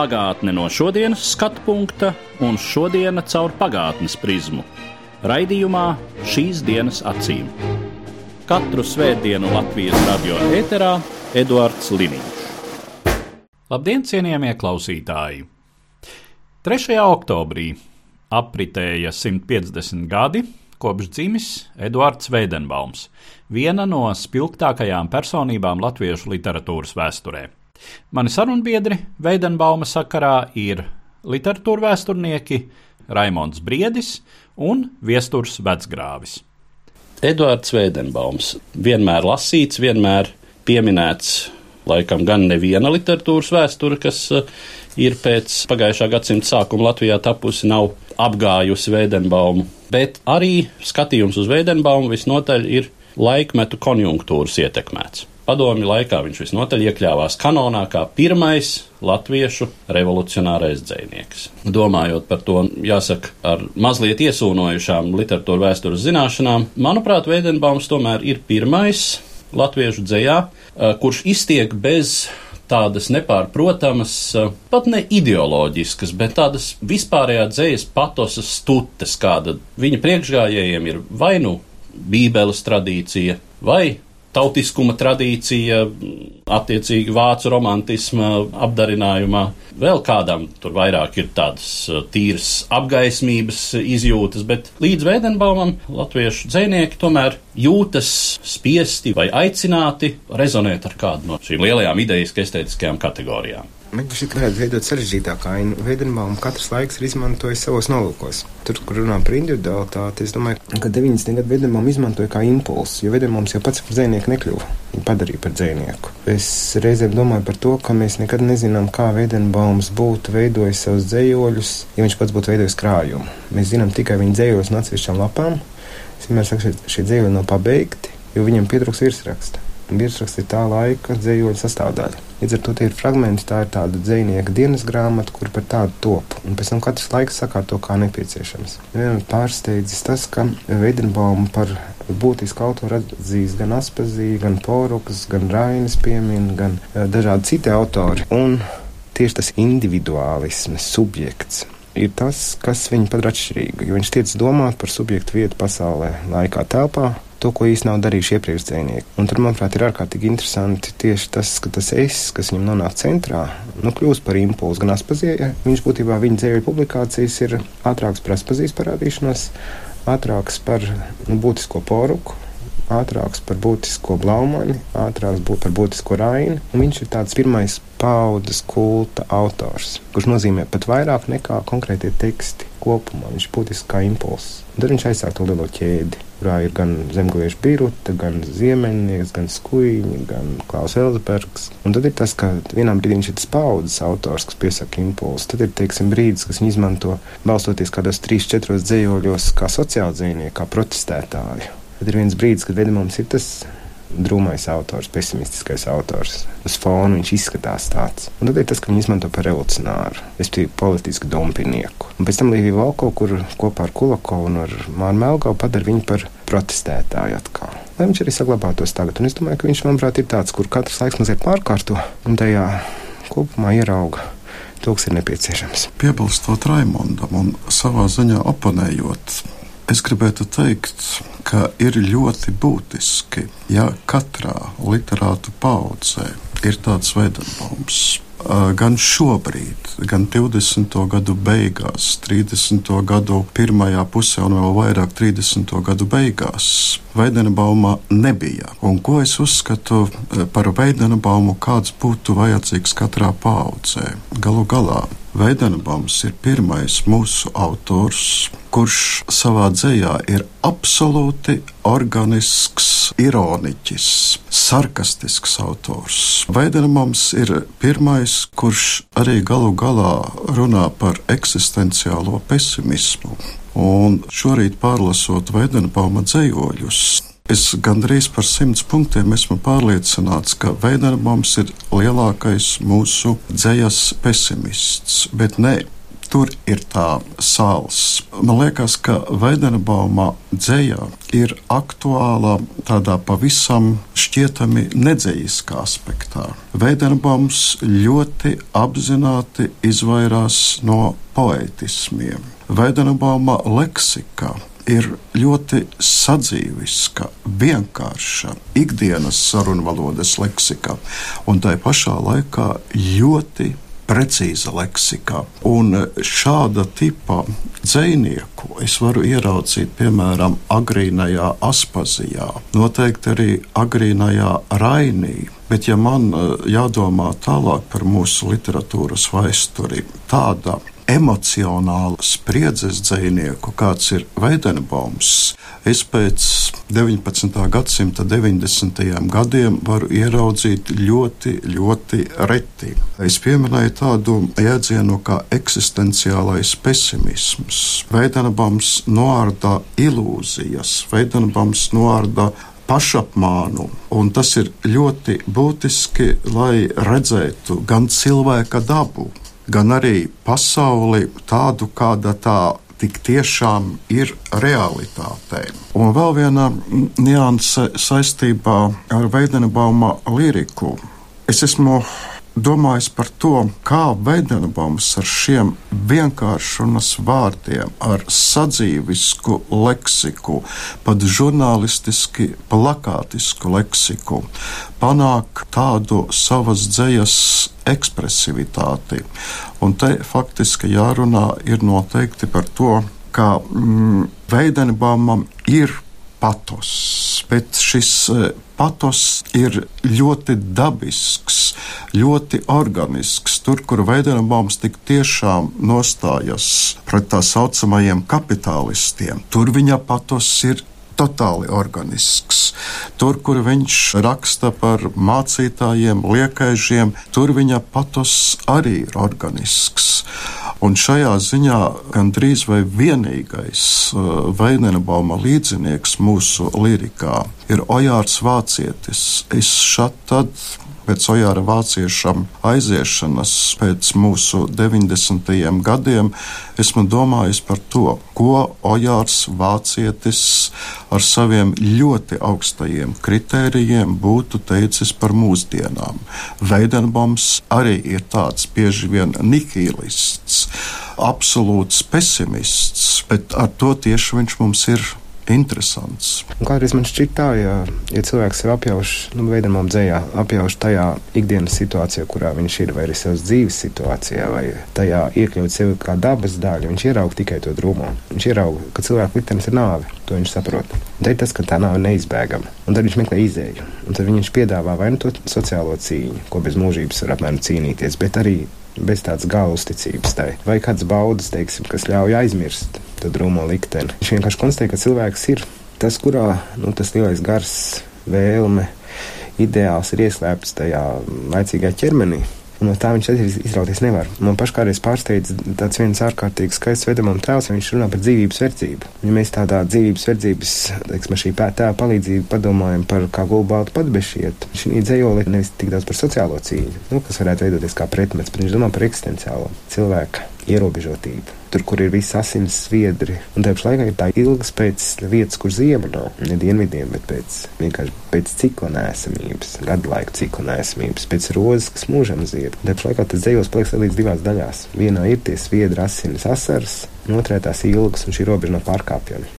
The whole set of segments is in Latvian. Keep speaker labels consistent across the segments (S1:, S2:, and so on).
S1: Pagātne no šodienas skatu punkta un šodienas caur pagātnes prizmu. Raidījumā šīs dienas acīm. Katru svētdienu Latvijas radio eterā Eduards Liniņš. Labdien, cienījamie klausītāji! 3. oktobrī apritēja 150 gadi kopš dzimis Eduards Veidenbaums, viena no spilgtākajām personībām latviešu literatūras vēsturē. Mani sarunbiedri Veidenbauma sakarā ir literatūra vēsturnieki Raimons Briedis un Viesturs Vecgrāvis. Eduards Veidenbaums vienmēr lasīts, vienmēr pieminēts, laikam gan neviena literatūras vēsture, kas eh, ir pēc pagājušā gadsimta sākuma Latvijā tapusi, nav apgājusi Veidenbaumu, bet arī skatījums uz Veidenbaumu visnotaļ ir laikmetu konjunktūras ietekmēts. Padomju laikā viņš visnotaļ iekļāvās kanonā kā pirmais latviešu revolucionārais dzinieks. Domājot par to, jāsaka, ar mazliet iesūnojušām literatūra vēstures zināšanām, manuprāt, Veidenbaums tomēr ir pirmais latviešu dzējā, kurš iztiek bez tādas nepārprotamas, pat ne ideoloģiskas, bet tādas vispārējā dzējas patosas stutes, kāda viņa priekšgājējiem ir vai nu Bībeles tradīcija, vai tautiskuma tradīcija, attiecīgi vācu romantisma apdarinājumā. Vēl kādam tur vairāk ir tādas uh, tīras apgaismības izjūtas, bet līdz Veidenbaumam latviešu dzinieki tomēr jūtas spiesti vai aicināti rezonēt ar kādu no šīm lielajām idejas estētiskajām kategorijām.
S2: Man šī varētu veidot sarežģītāku ainu. Veidenbaum katrs laiks ir izmantojis savos nolūkos. Tur, kur runā par individualitāti, es domāju, ka 90. gadu Veidenbaum izmantoja kā impulsu, jo Veidenbaums jau pats par dzēnieku nekļuva. Viņu padarīja par dzēnieku. Es reizēm domāju par to, ka mēs nekad nezinām, kā Veidenbaums būtu veidojis savus dzējoļus, ja viņš pats būtu veidojis krājumu. Mēs zinām tikai viņa dzējoļus no atsevišķām lapām. Es vienmēr saku, šie dzējoļi nav pabeigti, jo viņam pietrūks virsraksta. Virsraksts ir tā laika dzīvoļu sastāvdaļa. Līdz ar to ir fragmenti, tā ir tāda dzīsnieka dienas grāmata, kur par tādu top. Un pēc tam katrs laiks sakārto kā nepieciešams. Vienmēr pārsteidzis tas, ka Veidenbaum par būtisku autoru atzīst gan Aspazīja, gan Porukas, gan Rainis piemin, gan dažādi citi autori. Un tieši tas individuālisms, subjekts ir tas, kas viņu padara atšķirīgu. Jo viņš tiec domāt par subjektu vietu pasaulē, laikā, telpā, to, ko īstenībā nav darījuši iepriekš dzinieki. Un tur, manuprāt, ir ārkārtīgi interesanti tieši tas, ka tas es, kas viņam nonāk centrā, nu, kļūst par impulsu gan Aspazijai. Viņš būtībā viņa dzēju publikācijas ir ātrāks par Aspazijas parādīšanos, ātrāks par nu, būtisko poruku ātrāks par būtisko blaumani, ātrāks būt par būtisko raini. Viņš ir tāds pirmais paudzes kulta autors, kurš nozīmē pat vairāk nekā konkrētie teksti kopumā. Viņš ir būtisks kā impulss. Tad viņš aizsāk to lielo ķēdi kurā ir gan zemgājiešu birota, gan ziemeļnieks, gan skuiņi, gan Klaus Elsbergs. Un tad ir tas, ka vienā brīdī viņš ir tas paudzes autors, kas piesaka impulsu. Tad ir, teiksim, brīdis, kas viņu izmanto balstoties kādos trīs, četros dzējos, kā sociāli dzīvnieki, kā protestētāji. Tad ir viens brīdis, kad Vedamons ir tas drūmais autors, pesimistiskais autors. Uz fona viņš izskatās tāds. Un tad ir tas, ka viņi izmanto par revolucionāru, respektīvi politisku dumpinieku. Un pēc tam Līvija Valko, kur kopā ar Kulakovu un ar Māru Melgavu padara viņu par protestētāju atkal. Lai viņš arī saglabātos tagad. Un es domāju, ka viņš, manuprāt, ir tāds, kur katrs laiks mazliet pārkārto un tajā kopumā ierauga to, kas ir nepieciešams.
S3: Piebilstot Raimondam un savā ziņā oponējot Es gribētu teikt, ka ir ļoti būtiski, ja katrā literāta paudzē ir tāds veidols. Gan šobrīd, gan 20. gadu beigās, 30. gadu pirmajā pusē un vēl vairāk 30. gadu beigās Veidenbaumā nebija. Un ko es uzskatu par Veidenbaumu, kāds būtu vajadzīgs katrā paudzē? Galu galā Veidenbaums ir pirmais mūsu autors, kurš savā dzējā ir absolūti organisks, ironiķis, sarkastisks autors. Veidenbaums ir pirmais, kurš arī galu galā runā par eksistenciālo pesimismu. Un šorīt pārlasot Veidenbauma dzējoļus, Es gandrīz par simts punktiem esmu pārliecināts, ka Veidenbaums ir lielākais mūsu dzējas pesimists, bet ne. Tur ir tā sāls. Man liekas, ka Veidenbaumā dzēja ir aktuāla tādā pavisam šķietami nedzējiskā aspektā. Veidenbaums ļoti apzināti izvairās no poetismiem. Veidenbauma leksika ir ļoti sadzīviska, vienkārša, ikdienas sarunvalodas leksika, un tai pašā laikā ļoti precīza leksika. Un šāda tipa dzinieku es varu ieraudzīt piemēram agrīnajā Aspazijā, noteikti arī agrīnajā Rainī. Bet, ja man eh, jādomā tālāk par mūsu literatūras vēsturi, tāda emocionālu spriedzes dzinieku, kāds ir Veidenbaums, es pēc 19. gadsimta 90. gadiem varu ieraudzīt ļoti, ļoti reti. Es pieminēju tādu jēdzienu kā eksistenciālais pesimisms. Veidenbaums noārda ilūzijas, Veidenbaums noārda pašapmānu. Un tas ir ļoti būtiski, lai redzētu gan cilvēka dabu, gan arī pasauli tādu, kāda tā tik tiešām ir realitātē. Un vēl viena nianse saistībā ar Veidenbauma liriku. Es esmu domājis par to, kā Veidenbaums ar šiem vienkāršumas vārdiem, ar sadzīvisku leksiku, pat žurnālistiski plakātisku leksiku, panāk tādu savas dzējas ekspresivitāti. Un te faktiski jārunā ir noteikti par to, ka mm, Veidenbaumam ir patos, bet šis eh, patos ir ļoti dabisks, ļoti organisks. Tur, kur Veidenbaums tik tiešām nostājas pret tā saucamajiem kapitālistiem, tur viņa patos ir totāli organisks. Tur, kur viņš raksta par mācītājiem, liekaižiem, tur viņa patos arī ir organisks. Un šajā ziņā gandrīz vai vienīgais uh, Veinenbauma līdzinieks mūsu lirikā ir Ojārs Vācietis. Es šat tad pēc Ojāra vāciešam aiziešanas pēc mūsu 90. gadiem esmu domājis par to, ko Ojārs vācietis ar saviem ļoti augstajiem kritērijiem būtu teicis par mūsdienām. Veidenboms arī ir tāds bieži vien nihilists, absolūts pesimists, bet ar to tieši viņš mums ir interesants.
S2: Un kādreiz man šķiet tā, ja, ja cilvēks sev apjauš, nu, veidamām dzējā, apjauš tajā ikdienas situācijā, kurā viņš ir, vai arī savas dzīves situācijā, vai tajā iekļaut sevi kā dabas daļu, viņš ierauga tikai to drūmo. Viņš ierauga, ka cilvēku liktenis ir nāve, to viņš saprot. Tad ir tas, ka tā nāve neizbēgama, un tad viņš meklē izēju. Un tad viņš piedāvā vai nu to sociālo cīņu, ko bez mūžības var apmēram cīnīties, bet arī bez tādas gala uzticības tai. Vai kāds baudas, teiksim, kas ļauj aizmirst to drūmo likteni. Viņš vienkārši konstatē, ka cilvēks ir tas, kurā nu, tas lielais gars, vēlme, ideāls ir ieslēpts tajā laicīgajā ķermenī. No tā viņš izrauties nevar. Man paškādreiz pārsteidz tāds viens ārkārtīgi skaists vedamam tēls, ja viņš runā par dzīvības verdzību. Ja mēs tādā dzīvības verdzības, teiksim, šī tēva palīdzību padomājam par kā gulbātu patbešiet, šī dzējoli ir nevis tik daudz par sociālo cīņu, nu, kas varētu veidoties kā pretmets, bet viņš domā par eksistenciālo cilvēku ierobežotību. Tur, kur ir viss asins sviedri, un tāpat laikā ir tā ilgas pēc vietas, kur ziema nav. Ne dienvidiem, bet pēc vienkārši pēc cikla nēsamības, gadu laika cikla nēsamības, pēc rozes, kas mūžam zied. Tāpat laikā tas dzējos paliek sadalīts divās daļās. Vienā ir tie sviedri, asinis, asars, un otrā tās ilgas un šī robeža nav pārkāpjama.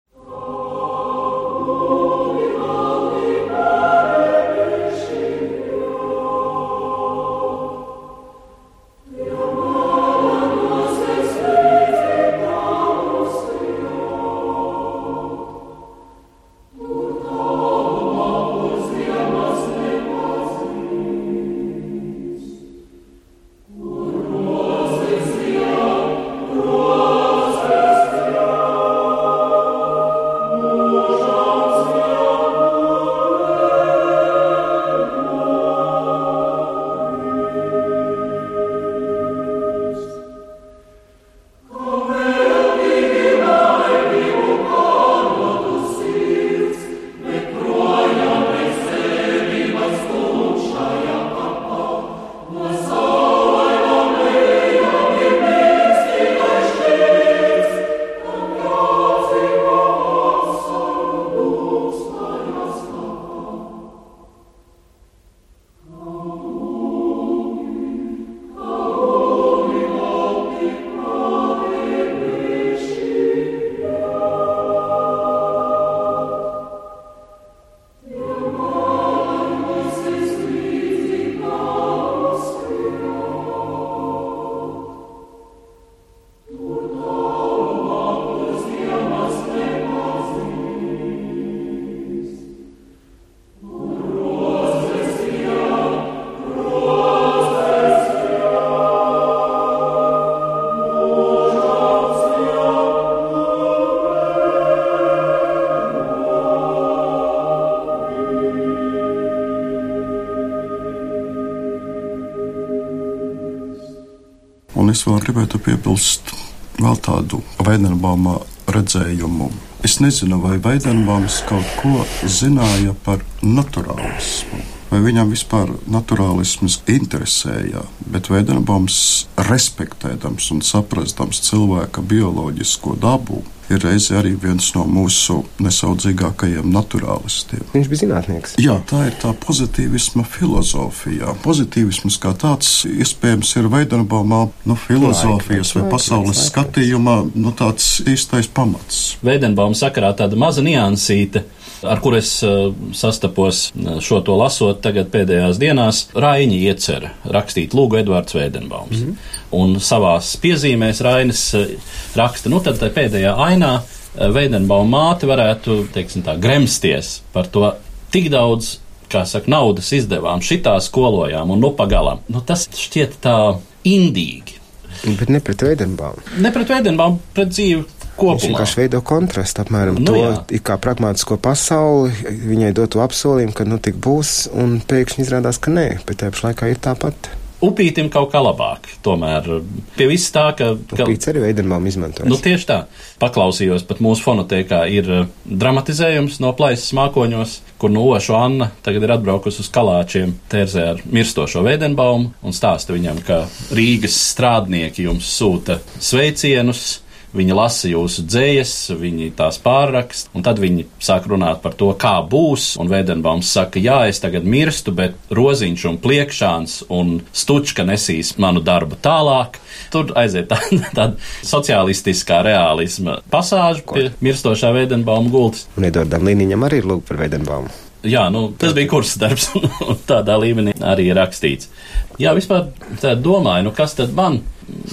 S3: Vēl tādu Veidenbaumā redzējumu. Es nezinu, vai Veidenbaums kaut ko zināja par naturālismu vai viņam vispār naturālisms interesēja, bet Veidenbaums respektēdams un saprastams cilvēka bioloģisko dabu, ir reizē arī viens no mūsu nesaudzīgākajiem naturālistiem.
S2: Viņš bija zinātnieks.
S3: Jā, tā ir tā pozitīvisma filozofija. Pozitīvisms kā tāds iespējams ir Veidenbaumā nu, filozofijas vai pasaules skatījumā nu, tāds īstais pamats.
S1: Veidenbauma sakarā tāda maza niansīte ar kur es uh, sastapos uh, šo to lasot tagad pēdējās dienās, Raini iecer rakstīt lūgu Edvards Veidenbaums. Mm -hmm. Un savās piezīmēs Rainis uh, raksta, nu tad pēdējā ainā Veidenbauma māte varētu, teiksim tā, gremsties par to tik daudz kā saka, naudas izdevām šitā skolojām un nu pagalam. Nu, tas šķiet tā indīgi.
S2: Bet ne pret Veidenbaumu.
S1: Ne pret Veidenbaumu, pret dzīvi kopumā.
S2: Viņš vienkārši veido kontrastu apmēram nu, to, jā. kā pragmātisko pasauli, viņai dotu apsolījumu, ka nu tik būs, un pēkšņi izrādās, ka nē, bet tajā pašā laikā ir tāpat.
S1: Upītim kaut kā labāk. Tomēr pie viss tā, ka.
S2: ka Upīts arī veidenbām izmantojas.
S1: Nu, tieši tā. Paklausījos, pat mūsu fonotēkā ir uh, dramatizējums no plaisas mākoņos, kur no Ošu Anna tagad ir atbraukusi uz kalāčiem tērzē ar mirstošo veidenbaumu un stāsta viņam, ka Rīgas strādnieki jums sūta sveicienus Viņi lasa jūsu dzējas, viņi tās pārraksta, un tad viņi sāk runāt par to, kā būs. Un Vēdenbaums saka, jā, es tagad mirstu, bet roziņš un pliekšāns un stučka nesīs manu darbu tālāk. Tur aiziet tāda tā sociālistiskā realisma pasāža pie mirstošā Vēdenbauma gultas.
S2: Un Edvardam Līniņam arī ir lūk par Vēdenbaumu.
S1: Jā, nu, tas bija kurs darbs, un tādā līmenī arī rakstīts. Jā, vispār tā domāju, nu kas tad man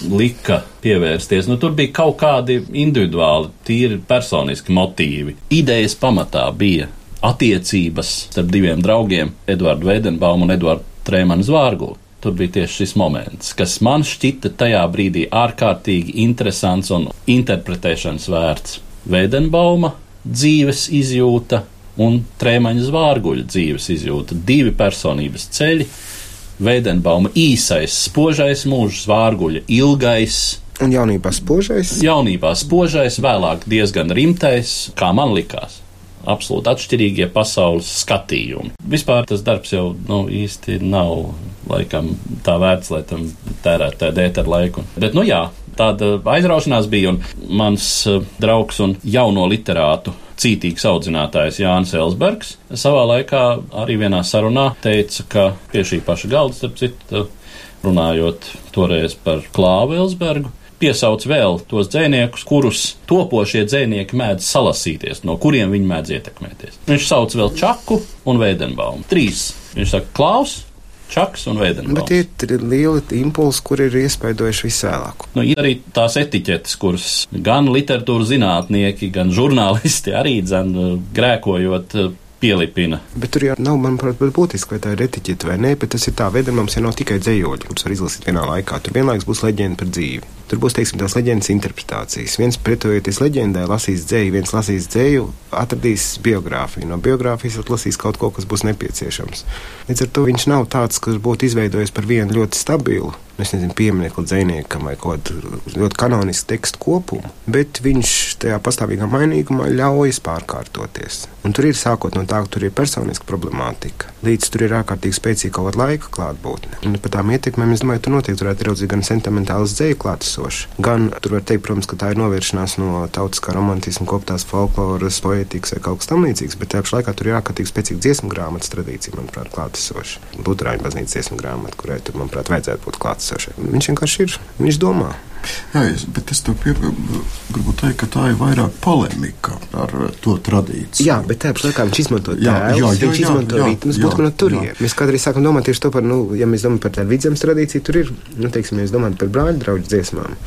S1: lika pievērsties. Nu, tur bija kaut kādi individuāli, tīri personiski motīvi. Idejas pamatā bija attiecības starp diviem draugiem, Edvardu Veidenbaumu un Edvardu Trēmanu Zvārgulu. Tur bija tieši šis moments, kas man šķita tajā brīdī ārkārtīgi interesants un interpretēšanas vērts. Veidenbauma dzīves izjūta un Trēmaņa Zvārguļa dzīves izjūta. Divi personības ceļi, Veidenbauma īsais, spožais mūžs, vārguļa ilgais.
S2: Un jaunībā spožais?
S1: Jaunībā spožais, vēlāk diezgan rimtais, kā man likās. Absolūti atšķirīgie pasaules skatījumi. Vispār tas darbs jau nu, īsti nav laikam tā vērts, lai tam tērētu tādu ēteru laiku. Bet, nu jā, tāda aizraušanās bija, un mans uh, draugs un jauno literātu cītīgs audzinātājs Jānis Elsbergs savā laikā arī vienā sarunā teica, ka pie šī paša galda, starp citu, runājot toreiz par Klāvu Elsbergu, piesauc vēl tos dziniekus, kurus topošie dzinieki mēdz salasīties, no kuriem viņi mēdz ietekmēties. Viņš sauc vēl Čaku un Veidenbaumu. Trīs. Viņš saka, Klaus, Čaks un Veidenbaums.
S2: Bet ir lieli impulsi, kur ir iespaidojuši visvēlāk.
S1: Nu, ir arī tās etiķetes, kuras gan literatūras zinātnieki, gan žurnālisti arī dzen grēkojot pielipina.
S2: Bet tur jau nav, manuprāt, būtiski, vai tā ir etiķete vai nē, bet tas ir tā veida, mums jau nav tikai dzējoļi, kurus var izlasīt vienā laikā. Tur vienlaikus būs leģenda par dzīvi. Tur būs, teiksim, tās leģendas interpretācijas. Viens pretojoties leģendai, lasīs dzēju, viens lasīs dzēju, atradīs biogrāfiju. No biogrāfijas atlasīs kaut ko, kas būs nepieciešams. Līdz ar to viņš nav tāds, kas būtu izveidojis par vienu ļoti stabilu es nezinu, pieminiektu dziniekam vai kaut kādu ļoti kanonisku tekstu kopumu, bet viņš tajā pastāvīgā mainīgumā ļaujas pārkārtoties. Un tur ir sākot no tā, ka tur ir personiska problemātika, līdz tur ir ārkārtīgi spēcīga kaut kāda laika klātbūtne. Un par tām ietekmēm, es domāju, tur noteikti varētu ieraudzīt gan sentimentālas dzēju klātesošu, gan tur var teikt, protams, ka tā ir novēršanās no tautiskā romantisma, koptās folkloras, poētikas vai kaut kas tamlīdzīgs, bet tajā pašā laikā tur ir ārkārtīgi spēcīga dziesmu grāmatas tradīcija, manuprāt, klātesoša. Lutāņu baznīcas dziesmu grāmata, kurai tur, manuprāt, vajadzētu būt klātesošai. Viņš vienkārši ir, viņš domā.
S3: Jā, es, bet es tev gribu teikt, ka tā ir vairāk polemika ar to tradīciju.
S2: Jā, bet tajā pašā laikā viņš izmanto tēlus, viņš jā, izmanto ritmus, būtu no turienes. Mēs kādreiz sākam domāt tieši to par, nu, ja mēs domājam par tādu vidzemes tradīciju, tur ir, nu, teiksim, mēs domājam par brāļu draugu dziesmām,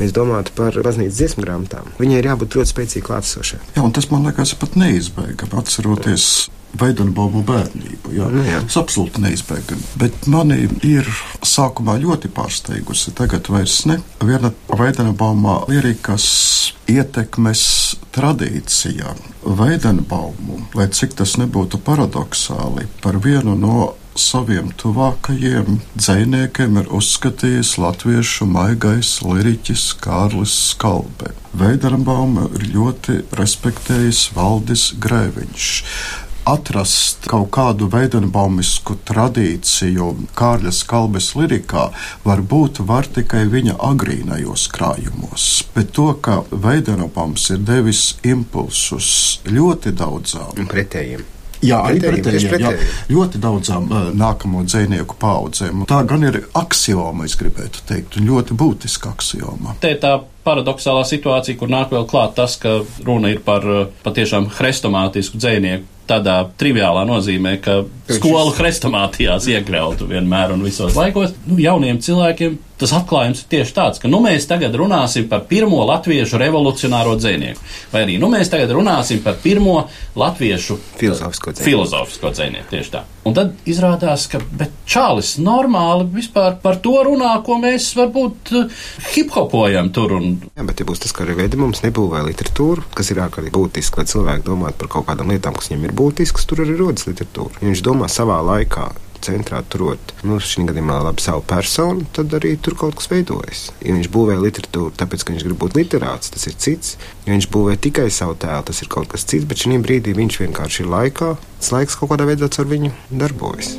S2: mēs domājam par baznīcas dziesmu grāmatām. Viņai ir jābūt ļoti spēcīgi klātesošai.
S3: Jā, un tas man liekas pat neizbēgami atceroties. Jā Veidenbaumu bērnību. Jā. Nu, jā. Tas absolūti neizbēgami. Bet mani ir sākumā ļoti pārsteigusi, tagad vairs ne. Viena Veidenbaumā lirikas ietekmes tradīcijā. Veidenbaumu, lai cik tas nebūtu paradoxāli, par vienu no saviem tuvākajiem dziniekiem ir uzskatījis latviešu maigais liriķis Kārlis Skalbe. Veidarbauma ir ļoti respektējis Valdis Grēviņš atrast kaut kādu veidojumamisku tradīciju Kārļa Skalbes lirikā, varbūt var tikai viņa agrīnajos krājumos. Bet to, ka veidojums ir devis impulsus ļoti daudzām
S2: pretējiem.
S3: Jā, arī
S2: Pretējiem,
S3: pretēji, jā, ļoti daudzām uh, nākamo dzinieku paudzēm. Tā gan ir axioma, es gribētu teikt, un ļoti būtiska axioma.
S1: Te ir tā paradoxālā situācija, kur nāk vēl klāt tas, ka runa ir par uh, patiešām hrestomātisku dzinieku. Tādā triviālā nozīmē, ka skolu hrestomātijās iekļautu vienmēr un visos laikos. Nu, jauniem cilvēkiem tas atklājums ir tieši tāds, ka nu, mēs tagad runāsim par pirmo latviešu revolucionāro dzinieku. Vai arī nu, mēs tagad runāsim par pirmo latviešu
S2: Filozofisko dzinieku.
S1: Filozofisko dzinieku tieši tā. Un tad izrādās, ka Čālis normāli vispār par to runā, ko mēs varbūt uh, hiphopojam tur. Un,
S2: Jā, bet, ja būs tas, ka arī veidi mums nebūvē literatūru, kas ir ārkārtīgi būtiski, lai cilvēki domātu par kaut kādām lietām, kas viņiem ir būtiskas, tur arī rodas literatūra. Ja viņš domā savā laikā, centrā turot, nu, šī gadījumā labi savu personu, tad arī tur kaut kas veidojas. Ja viņš būvē literatūru, tāpēc, ka viņš grib būt literāts, tas ir cits. Ja viņš būvē tikai savu tēlu, tas ir kaut kas cits, bet šī brīdī viņš vienkārši ir laikā, tas laiks kaut kādā veidā ar viņu darbojas.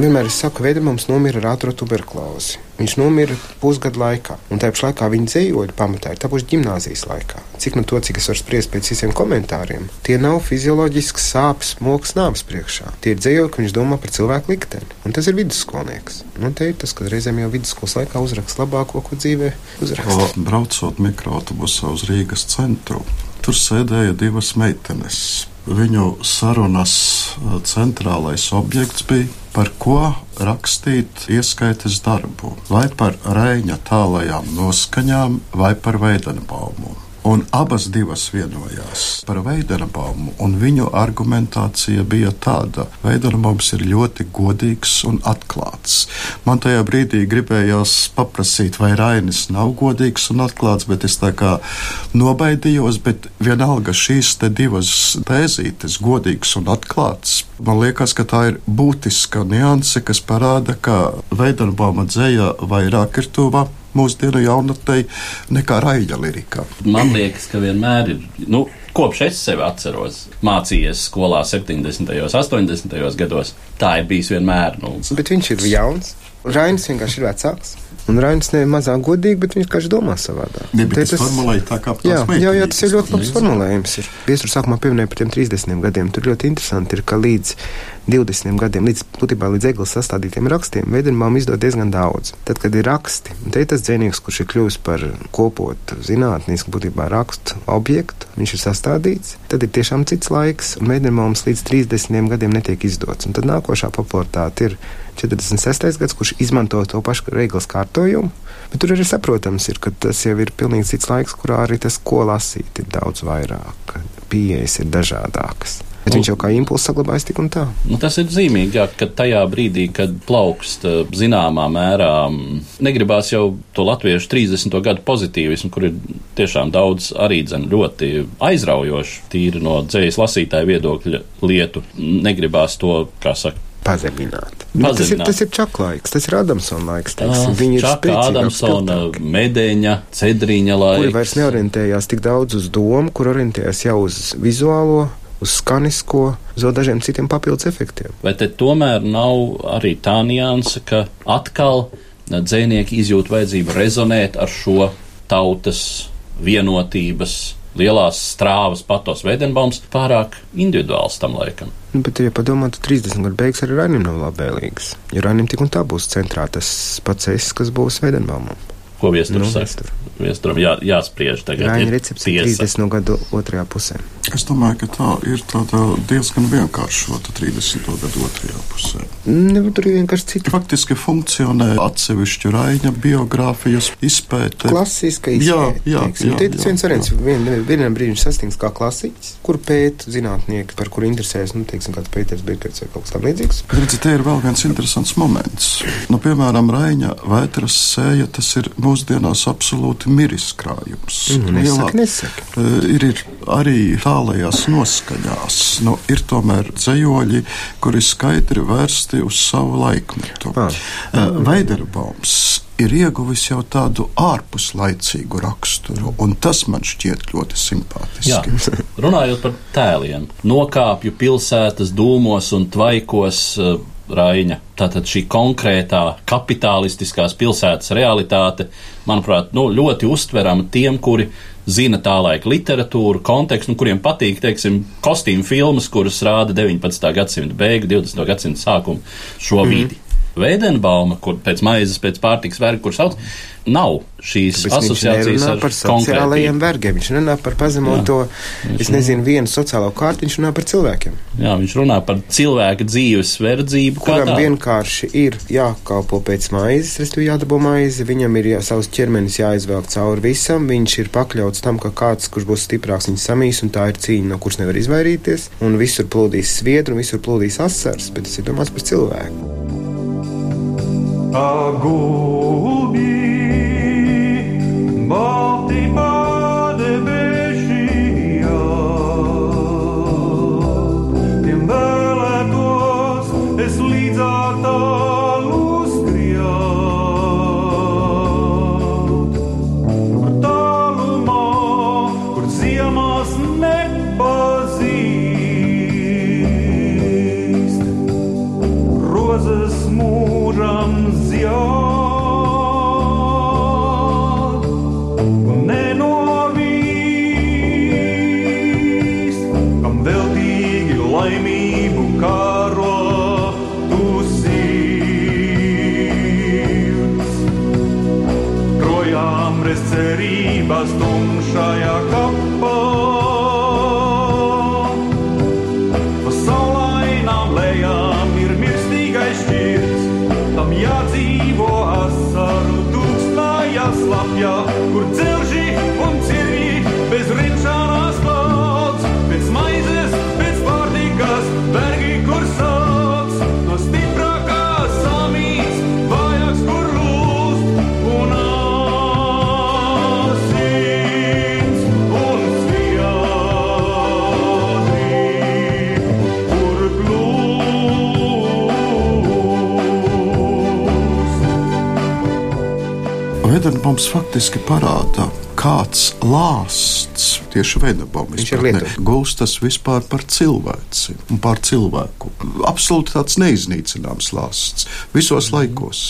S2: Vienmēr es saku, ka Veidemans nomira ar ātrā tuberkulozi. Viņš nomira pusgadu laikā, un tajā pašā laikā viņa dzīvoja pamatā ir tapuši gimnāzijas laikā. Cik no to, cik es varu spriest pēc visiem komentāriem, tie nav fizioloģisks sāpes, moks nāves priekšā. Tie ir dzējoļi, ka viņš domā par cilvēku likteni, un tas ir vidusskolnieks. Nu, te ir tas, ka reizēm jau vidusskolas laikā uzrakst labāko, ko dzīvē uzrakst.
S3: O, Braucot mikroautobusā uz Rīgas centru, tur sēdēja divas meitenes. Viņu sarunas eh, centrālais objekts bija par ko rakstīt ieskaitas darbu, vai par Reņa tālajām noskaņām, vai par veidenbaumu. Un abas divas vienojās par Veidenbaumu, un viņu argumentācija bija tāda: Veidenbaums ir ļoti godīgs un atklāts. Man tajā brīdī gribējās paprasīt, vai Rainis nav godīgs un atklāts, bet es tā kā nobaidījos, bet vienalga šīs te divas tēzītes, godīgs un atklāts, man liekas, ka tā ir būtiska nianse, kas parāda, ka Veidenbauma dzēja vairāk ir tuva mūsdienu jaunatnei nekā raļa lirikā.
S1: man liekas, ka vienmēr ir. Nu, Kopš es sevi atceros, mācījies skolā 70. un 80. gados, tā ir bijis vienmēr. Nu,
S2: Bet viņš ir jauns. Rainis vienkārši ir vecāks. Un Rainis ne mazāk godīgi, bet viņš vienkārši domā savādāk.
S3: Ne, bet
S2: Te
S3: es formulēju tā kā
S2: Jā, jā, jā, tas ir ļoti labs
S3: tas
S2: formulējums. Ir. Viestur sākumā pieminēja par tiem 30 gadiem. Tur ļoti interesanti ir, ka līdz 20 gadiem, līdz būtībā līdz eglis sastādītiem rakstiem, veidojumam izdod diezgan daudz. Tad, kad ir raksti, te ir tas dzinieks, kurš ir kļuvis par kopotu zinātnisku būtībā rakstu objektu, viņš ir sastādīts, tad ir tiešām cits laiks, un veidojumams līdz 30 gadiem netiek izdots. Un tad nākošā popularitāte ir 46. gads, kurš izmanto to pašu reglas kārtojumu. Bet tur arī saprotams, ir, ka tas jau ir pilnīgi cits laiks, kurā arī tas, ko lasīt, ir daudz vairāk. Pieejas ir dažādākas. Bet viņš jau kā impulss saglabājas tik un tā.
S1: Nu, tas ir zīmīgi, jā, ka tajā brīdī, kad plaukst eh, zināmā mērā, mm, negribās jau to latviešu 30. gadu pozitīvismu, kur ir tiešām daudz arī dzen, ļoti aizraujoši, tīri no dzējas lasītāja viedokļa lietu. Negribās to, kā saka,
S2: pazemināt. Bet tas ir,
S1: Pazemināt.
S2: tas ir čaklaiks, tas ir Adamsona laiks. Teiksim. Viņi ir spēcīgi
S1: Adamsona, Medeņa, Cedriņa
S2: Kuri
S1: laiks.
S2: vairs neorientējās tik daudz uz domu, kur orientējās jau uz vizuālo, uz skanisko, uz vēl dažiem citiem papildus efektiem.
S1: Vai te tomēr nav arī tā nianse, ka atkal dzēnieki izjūt vajadzību rezonēt ar šo tautas vienotības lielās strāvas patos Veidenbaums pārāk individuāls tam laikam?
S2: Nu, bet, ja padomā, tad 30 gadu beigas arī Ranim nav labvēlīgas. Jo Ranim tik un tā būs centrā tas pats es, kas būs Veidenbaumam.
S1: Ko viesturs
S2: Nu,
S1: saka?
S2: Viestur.
S1: Viesturam jā, jāspriež tagad.
S2: Raņa
S1: ir
S2: recepts ir
S1: tiesa.
S2: 30 gadu otrajā pusē.
S3: Es domāju, ka tā ir tāda diezgan vienkāršota 30. gadu otrajā pusē.
S2: Nevar tur ir vienkārši cita
S3: Faktiski funkcionē atsevišķu Raina biogrāfijas izpēte.
S2: klasiska
S3: Jā,
S2: izpēte.
S3: jā,
S2: teiksim.
S3: jā,
S2: Te tas
S3: jā,
S2: viens variants,
S3: jā.
S2: vien, vienam brīdim sastings kā klasiķis, kur pēta zinātnieki, par kuru interesēs, nu, teiksim, kāds Pēters Birkerts vai kaut kas tam līdzīgs.
S3: Bet redziet, te ir vēl viens interesants moments. Nu, piemēram, Raina vētras sēja, tas ir mūsdienās absolūti miris krājums. Lielā-
S2: nesaka, nesaka.
S3: Eh, Ir, ir arī tālajās noskaņās. Nu, ir tomēr dzējoļi, kuri skaidri vērsti uz savu laikmetu.
S2: Ah.
S3: Eh, Veiderbaums ir ieguvis jau tādu ārpuslaicīgu raksturu, un tas man šķiet ļoti
S1: Jā,
S3: simpātiski.
S1: runājot par tēliem, nokāpju pilsētas dūmos un tvaikos uh, Raina. Tātad šī konkrētā kapitalistiskās pilsētas realitāte, manuprāt, nu, ļoti uztverama tiem, kuri zina tā laika literatūru, kontekstu, un kuriem patīk, teiksim, kostīmu filmas, kuras rāda 19. gadsimta beigu, 20. gadsimta sākumu šo
S2: Mhm.
S1: vidi. Veidenbauma, kur pēc maizes, pēc pārtiks verga, kur sauc, nav šīs
S2: viņš
S1: asociācijas ar
S2: par sociālajiem vergiem. Viņš runā par pazemoto,
S1: Viņš
S2: es nezinu, vienu sociālo kārtu, viņš runā par cilvēkiem.
S1: Jā, viņš runā par cilvēka dzīves verdzību,
S2: kuram vienkārši ir jākalpo pēc maizes, respektīvi jādabū maize, viņam ir jā, savs ķermenis jāizvelk cauri visam, viņš ir pakļauts tam, ka kāds, kurš būs stiprāks, viņu samīs, un tā ir cīņa, no kuras nevar izvairīties, un visur plūdīs sviedru, un visur plūdīs asars, bet tas ir domāts par cilvēku.
S4: Agulbi, balti
S3: Vedenbaums faktiski parāda, kāds lāsts tieši Vedenbaums
S2: Viņš ir Lietuvs.
S3: gulstas vispār par cilvēci un par cilvēku. Absolūti tāds neiznīcināms lāsts visos laikos.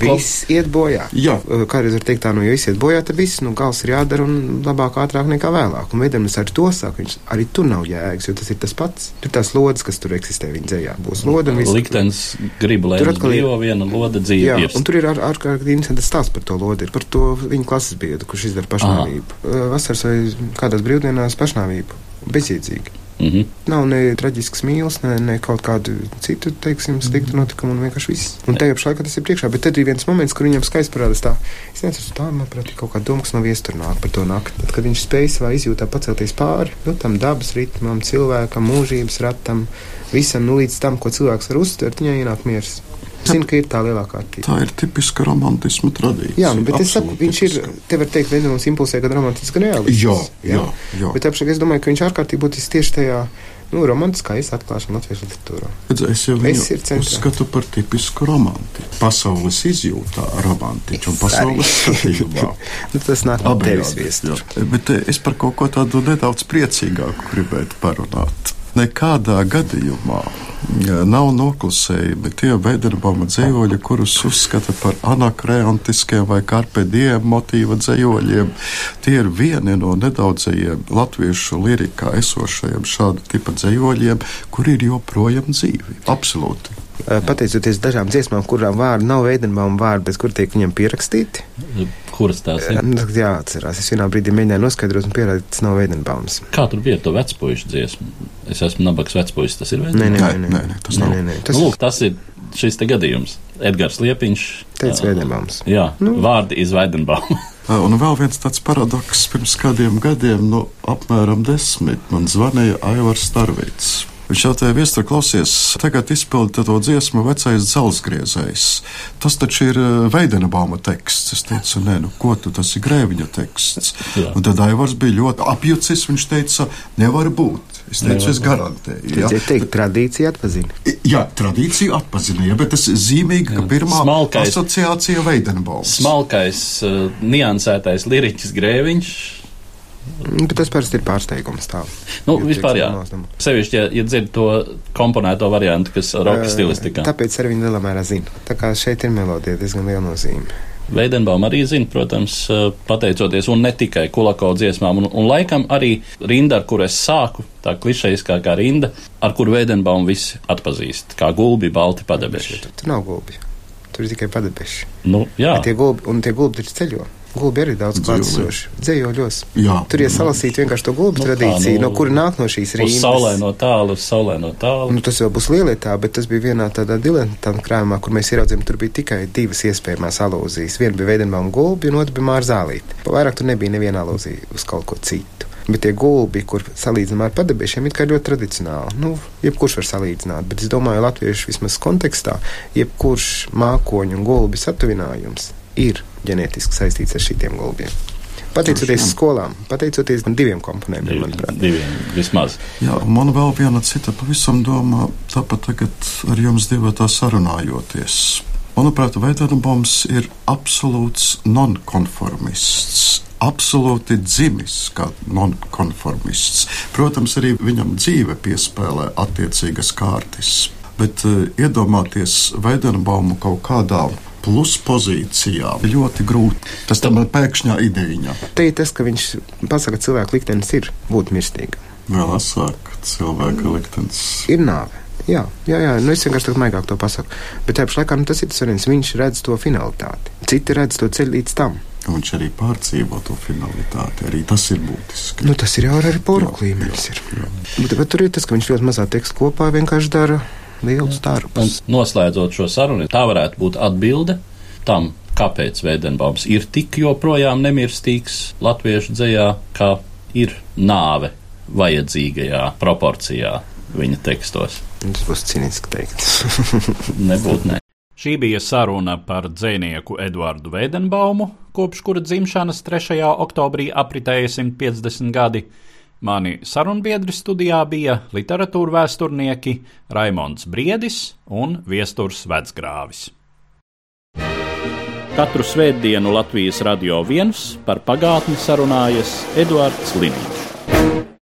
S2: Viss iet bojā.
S3: Jā.
S2: Kādreiz var teikt tā, nu, ja viss iet bojā, tad viss, nu, gals ir jādara un labāk, ātrāk nekā vēlāk. Un veidams ar to saka, viņš arī tur nav jēgas, jo tas ir tas pats. Tur tās lodes, kas tur eksistē viņa dzējā, būs loda un viss.
S1: Liktenis grib, lai
S2: Tur atkal
S1: dzīvo viena loda
S2: Jā,
S1: dzīve.
S2: un tur ir ar- ārkārtīgi interesants stāsts par to lodi, ir par to viņa klases biedru, kurš izdara pašnāvību. Uh, Vasaras vai kādās brīvdienās pašnāvību. Bezjēdzīgi.
S1: Mm -hmm.
S2: Nav ne traģisks mīlestības, ne, ne kaut kādu citu, teiksim, sliktu notikumu, un vienkārši viss. Un tajā pašā laikā tas ir priekšā. Bet tad ir viens moments, kur viņam skaisti parādās tā, es nezinu, tā, manuprāt, ir kaut kāda doma, kas no viesturnāk par to nakti. Tad, kad viņš spēj savā izjūtā pacelties pāri, nu, tam dabas ritmam, cilvēkam, mūžības ratam, visam, nu, līdz tam, ko cilvēks var uztvert, viņai ienāk miers. Zinu, ka ir tā lielākā kārtība.
S3: Tā ir tipiska romantisma tradīcija.
S2: Jā, nu, bet es saku, viņš ir, te var teikt, vienams impulsē, gan romantisks, gan reālistisks.
S3: Jā, jā, jā.
S2: Bet apšāk es domāju, ka viņš ārkārtīgi būtisks tieši tajā Nu, romantiskā atklāšana latviešu literatūrā.
S3: Es jau viņu uzskatu par tipisku romantiku. Pasaules izjūtā romantiķu un pasaules skatījumā.
S2: Nu, tas nāk no tevis viestur.
S3: Bet eh, es par kaut ko tādu nedaudz priecīgāku gribētu parunāt. Nekādā gadījumā nav noklusējumi tie veidarbauma dzējoļi, kurus uzskata par anakreontiskiem vai karpediem motīva dzējoļiem. Tie ir vieni no nedaudzajiem latviešu lirikā esošajiem šāda tipa dzējoļiem, kuri ir joprojām dzīvi. Absolūti.
S2: Pateicoties dažām dziesmām, kurām vārdi nav veidenbauma vārdi, bet kur tiek viņiem pierakstīti,
S1: Kuras tās ir?
S2: nu, tad jāatcerās. Es vienā brīdī mēģināju noskaidrot un pierādīt, ka tas nav veidenbaums.
S1: Kā tur bija to vecpuļu dziesmu? Es esmu nabaks vecpuļs, tas ir
S2: Nē,
S1: veids.
S2: nē,
S3: Nē,
S2: nē,
S3: nē, nē, tas nav.
S2: nē, nē.
S1: Tas, nu, lūk, tas ir šis te gadījums. Edgars Liepiņš.
S2: teica
S1: ā,
S2: veidenbaums.
S1: Jā, nu. vārdi iz Veidenbauma.
S3: Un vēl viens tāds paradoks pirms kādiem gadiem, nu, apmēram desmit, man zvanīja Aivars Starvīts. Viņš jau tajā viesturā klausies, tagad izpildīja to dziesmu vecais dzelzgriezējs. Tas taču ir uh, Veidenabauma teksts. Es teicu, nē, nu ko tu, tas ir Grēviņa teksts.
S1: Jā.
S3: Un tad Aivars bija ļoti apjucis, viņš teica, nevar būt. Es teicu,
S1: Nevar
S3: es garantēju.
S2: Ja
S3: Ja?
S2: teikt, tradīcija atpazina.
S3: Jā, tradīciju atpazīstināja, bet tas ir zīmīgi, ka pirmā
S1: Smalkais.
S3: asociācija Veidenabaums.
S1: Smalkais, uh, niansētais liriķis grēviņš.
S2: Nu, Bet tas parasti ir pārsteigums. Tā.
S1: Nu, vispār jā. Sevišķi, ja, ja dzird to komponēto variantu, kas ir roka stilistikā.
S2: Tāpēc arī viņi lielā mērā zina. Tā kā šeit ir melodija diezgan liela nozīme.
S1: Veidenbaum arī zina, protams, pateicoties un ne tikai Kulako dziesmām, un, un laikam arī rinda, ar kuru es sāku, tā klišejiskākā rinda, ar kuru Veidenbaum visi atpazīst, kā gulbi balti padebeši.
S2: Tur nav gulbi. Tur ir tikai padebeši.
S1: Nu, jā,
S2: Bet Tie gulbi, un tie gulbi taču ceļo. Gulbi arī daudz klātsoši. Dzējoļos.
S3: Jā.
S2: Tur ir salasīta vienkārši to gulbu
S1: Nu,
S2: tradīciju,
S1: kā, nu,
S2: no kura nāk no šīs
S1: uz
S2: rīnas.
S1: saulē no tālu, saulē no tālu.
S2: Nu, tas jau būs lielietā, bet tas bija vienā tādā diletantu krājumā, kur mēs ieraudzījām, tur bija tikai divas iespējamās alūzijas. Viena bija Veidenbauma gulbi, un otra bija Mārzālīte. Vairāk tur nebija neviena alūzija uz kaut ko citu. Bet tie gulbi, kur salīdzinām ar padebiešiem, ir ļoti tradicionāli. Nu, jebkurš var salīdzināt, bet es domāju, latviešu vismaz kontekstā, jebkurš mākoņu un gulbi satuvinājums ir ģenētiski saistīts ar šiem gulbiem. Pateicoties skolām, pateicoties diviem komponentiem, manuprāt.
S1: diviem vismaz.
S3: Jā, man vēl viena cita pavisam doma, tāpat tagad ar jums divi tā sarunājoties. Manuprāt, Veidanaboms ir absolūts nonkonformists. Absolūti dzimis kā nonkonformists. Protams, arī viņam dzīve piespēlē attiecīgas kārtas. Bet uh, iedomāties Veidanabaumu kaut kādā pluspozīcijā ir ļoti grūti. Tas tam ir pēkšņā ideja.
S2: Te ir tas, ka viņš pasaka, ka cilvēka liktenis ir būt mirstīgam.
S3: Vēl asāk, cilvēka liktenis.
S2: ir nāve. Jā, jā, jā. Nu, es vienkārši tādu maigāk to pasaku. Bet tajā pašā laikā nu, tas ir tas viens. Viņš redz to finalitāti. Citi redz to ceļu līdz tam.
S3: Un Viņš arī pārdzīvo to finalitāti. Arī tas ir būtiski.
S2: Nu, tas ir jau arī porok līmenis. ir. Bet, bet tur ir tas, ka viņš ļoti mazā teksta kopā vienkārši dara lielus
S1: Un
S2: darbus.
S1: noslēdzot šo sarunu, tā varētu būt atbilde tam, kāpēc Veidenbaums ir tik joprojām nemirstīgs latviešu dzējā, kā ir nāve vajadzīgajā proporcijā viņa tekstos.
S2: Tas būs cīniski teikt.
S1: Nebūtu ne.
S5: Šī bija saruna par dzinieku Eduardu Veidenbaumu, kopš kura dzimšanas 3. oktobrī apritēja 150 gadi. Mani sarunbiedri studijā bija literatūra vēsturnieki Raimons Briedis un Viesturs Vecgrāvis.
S1: Katru svētdienu Latvijas radio viens par pagātni sarunājas Eduards Liniņš.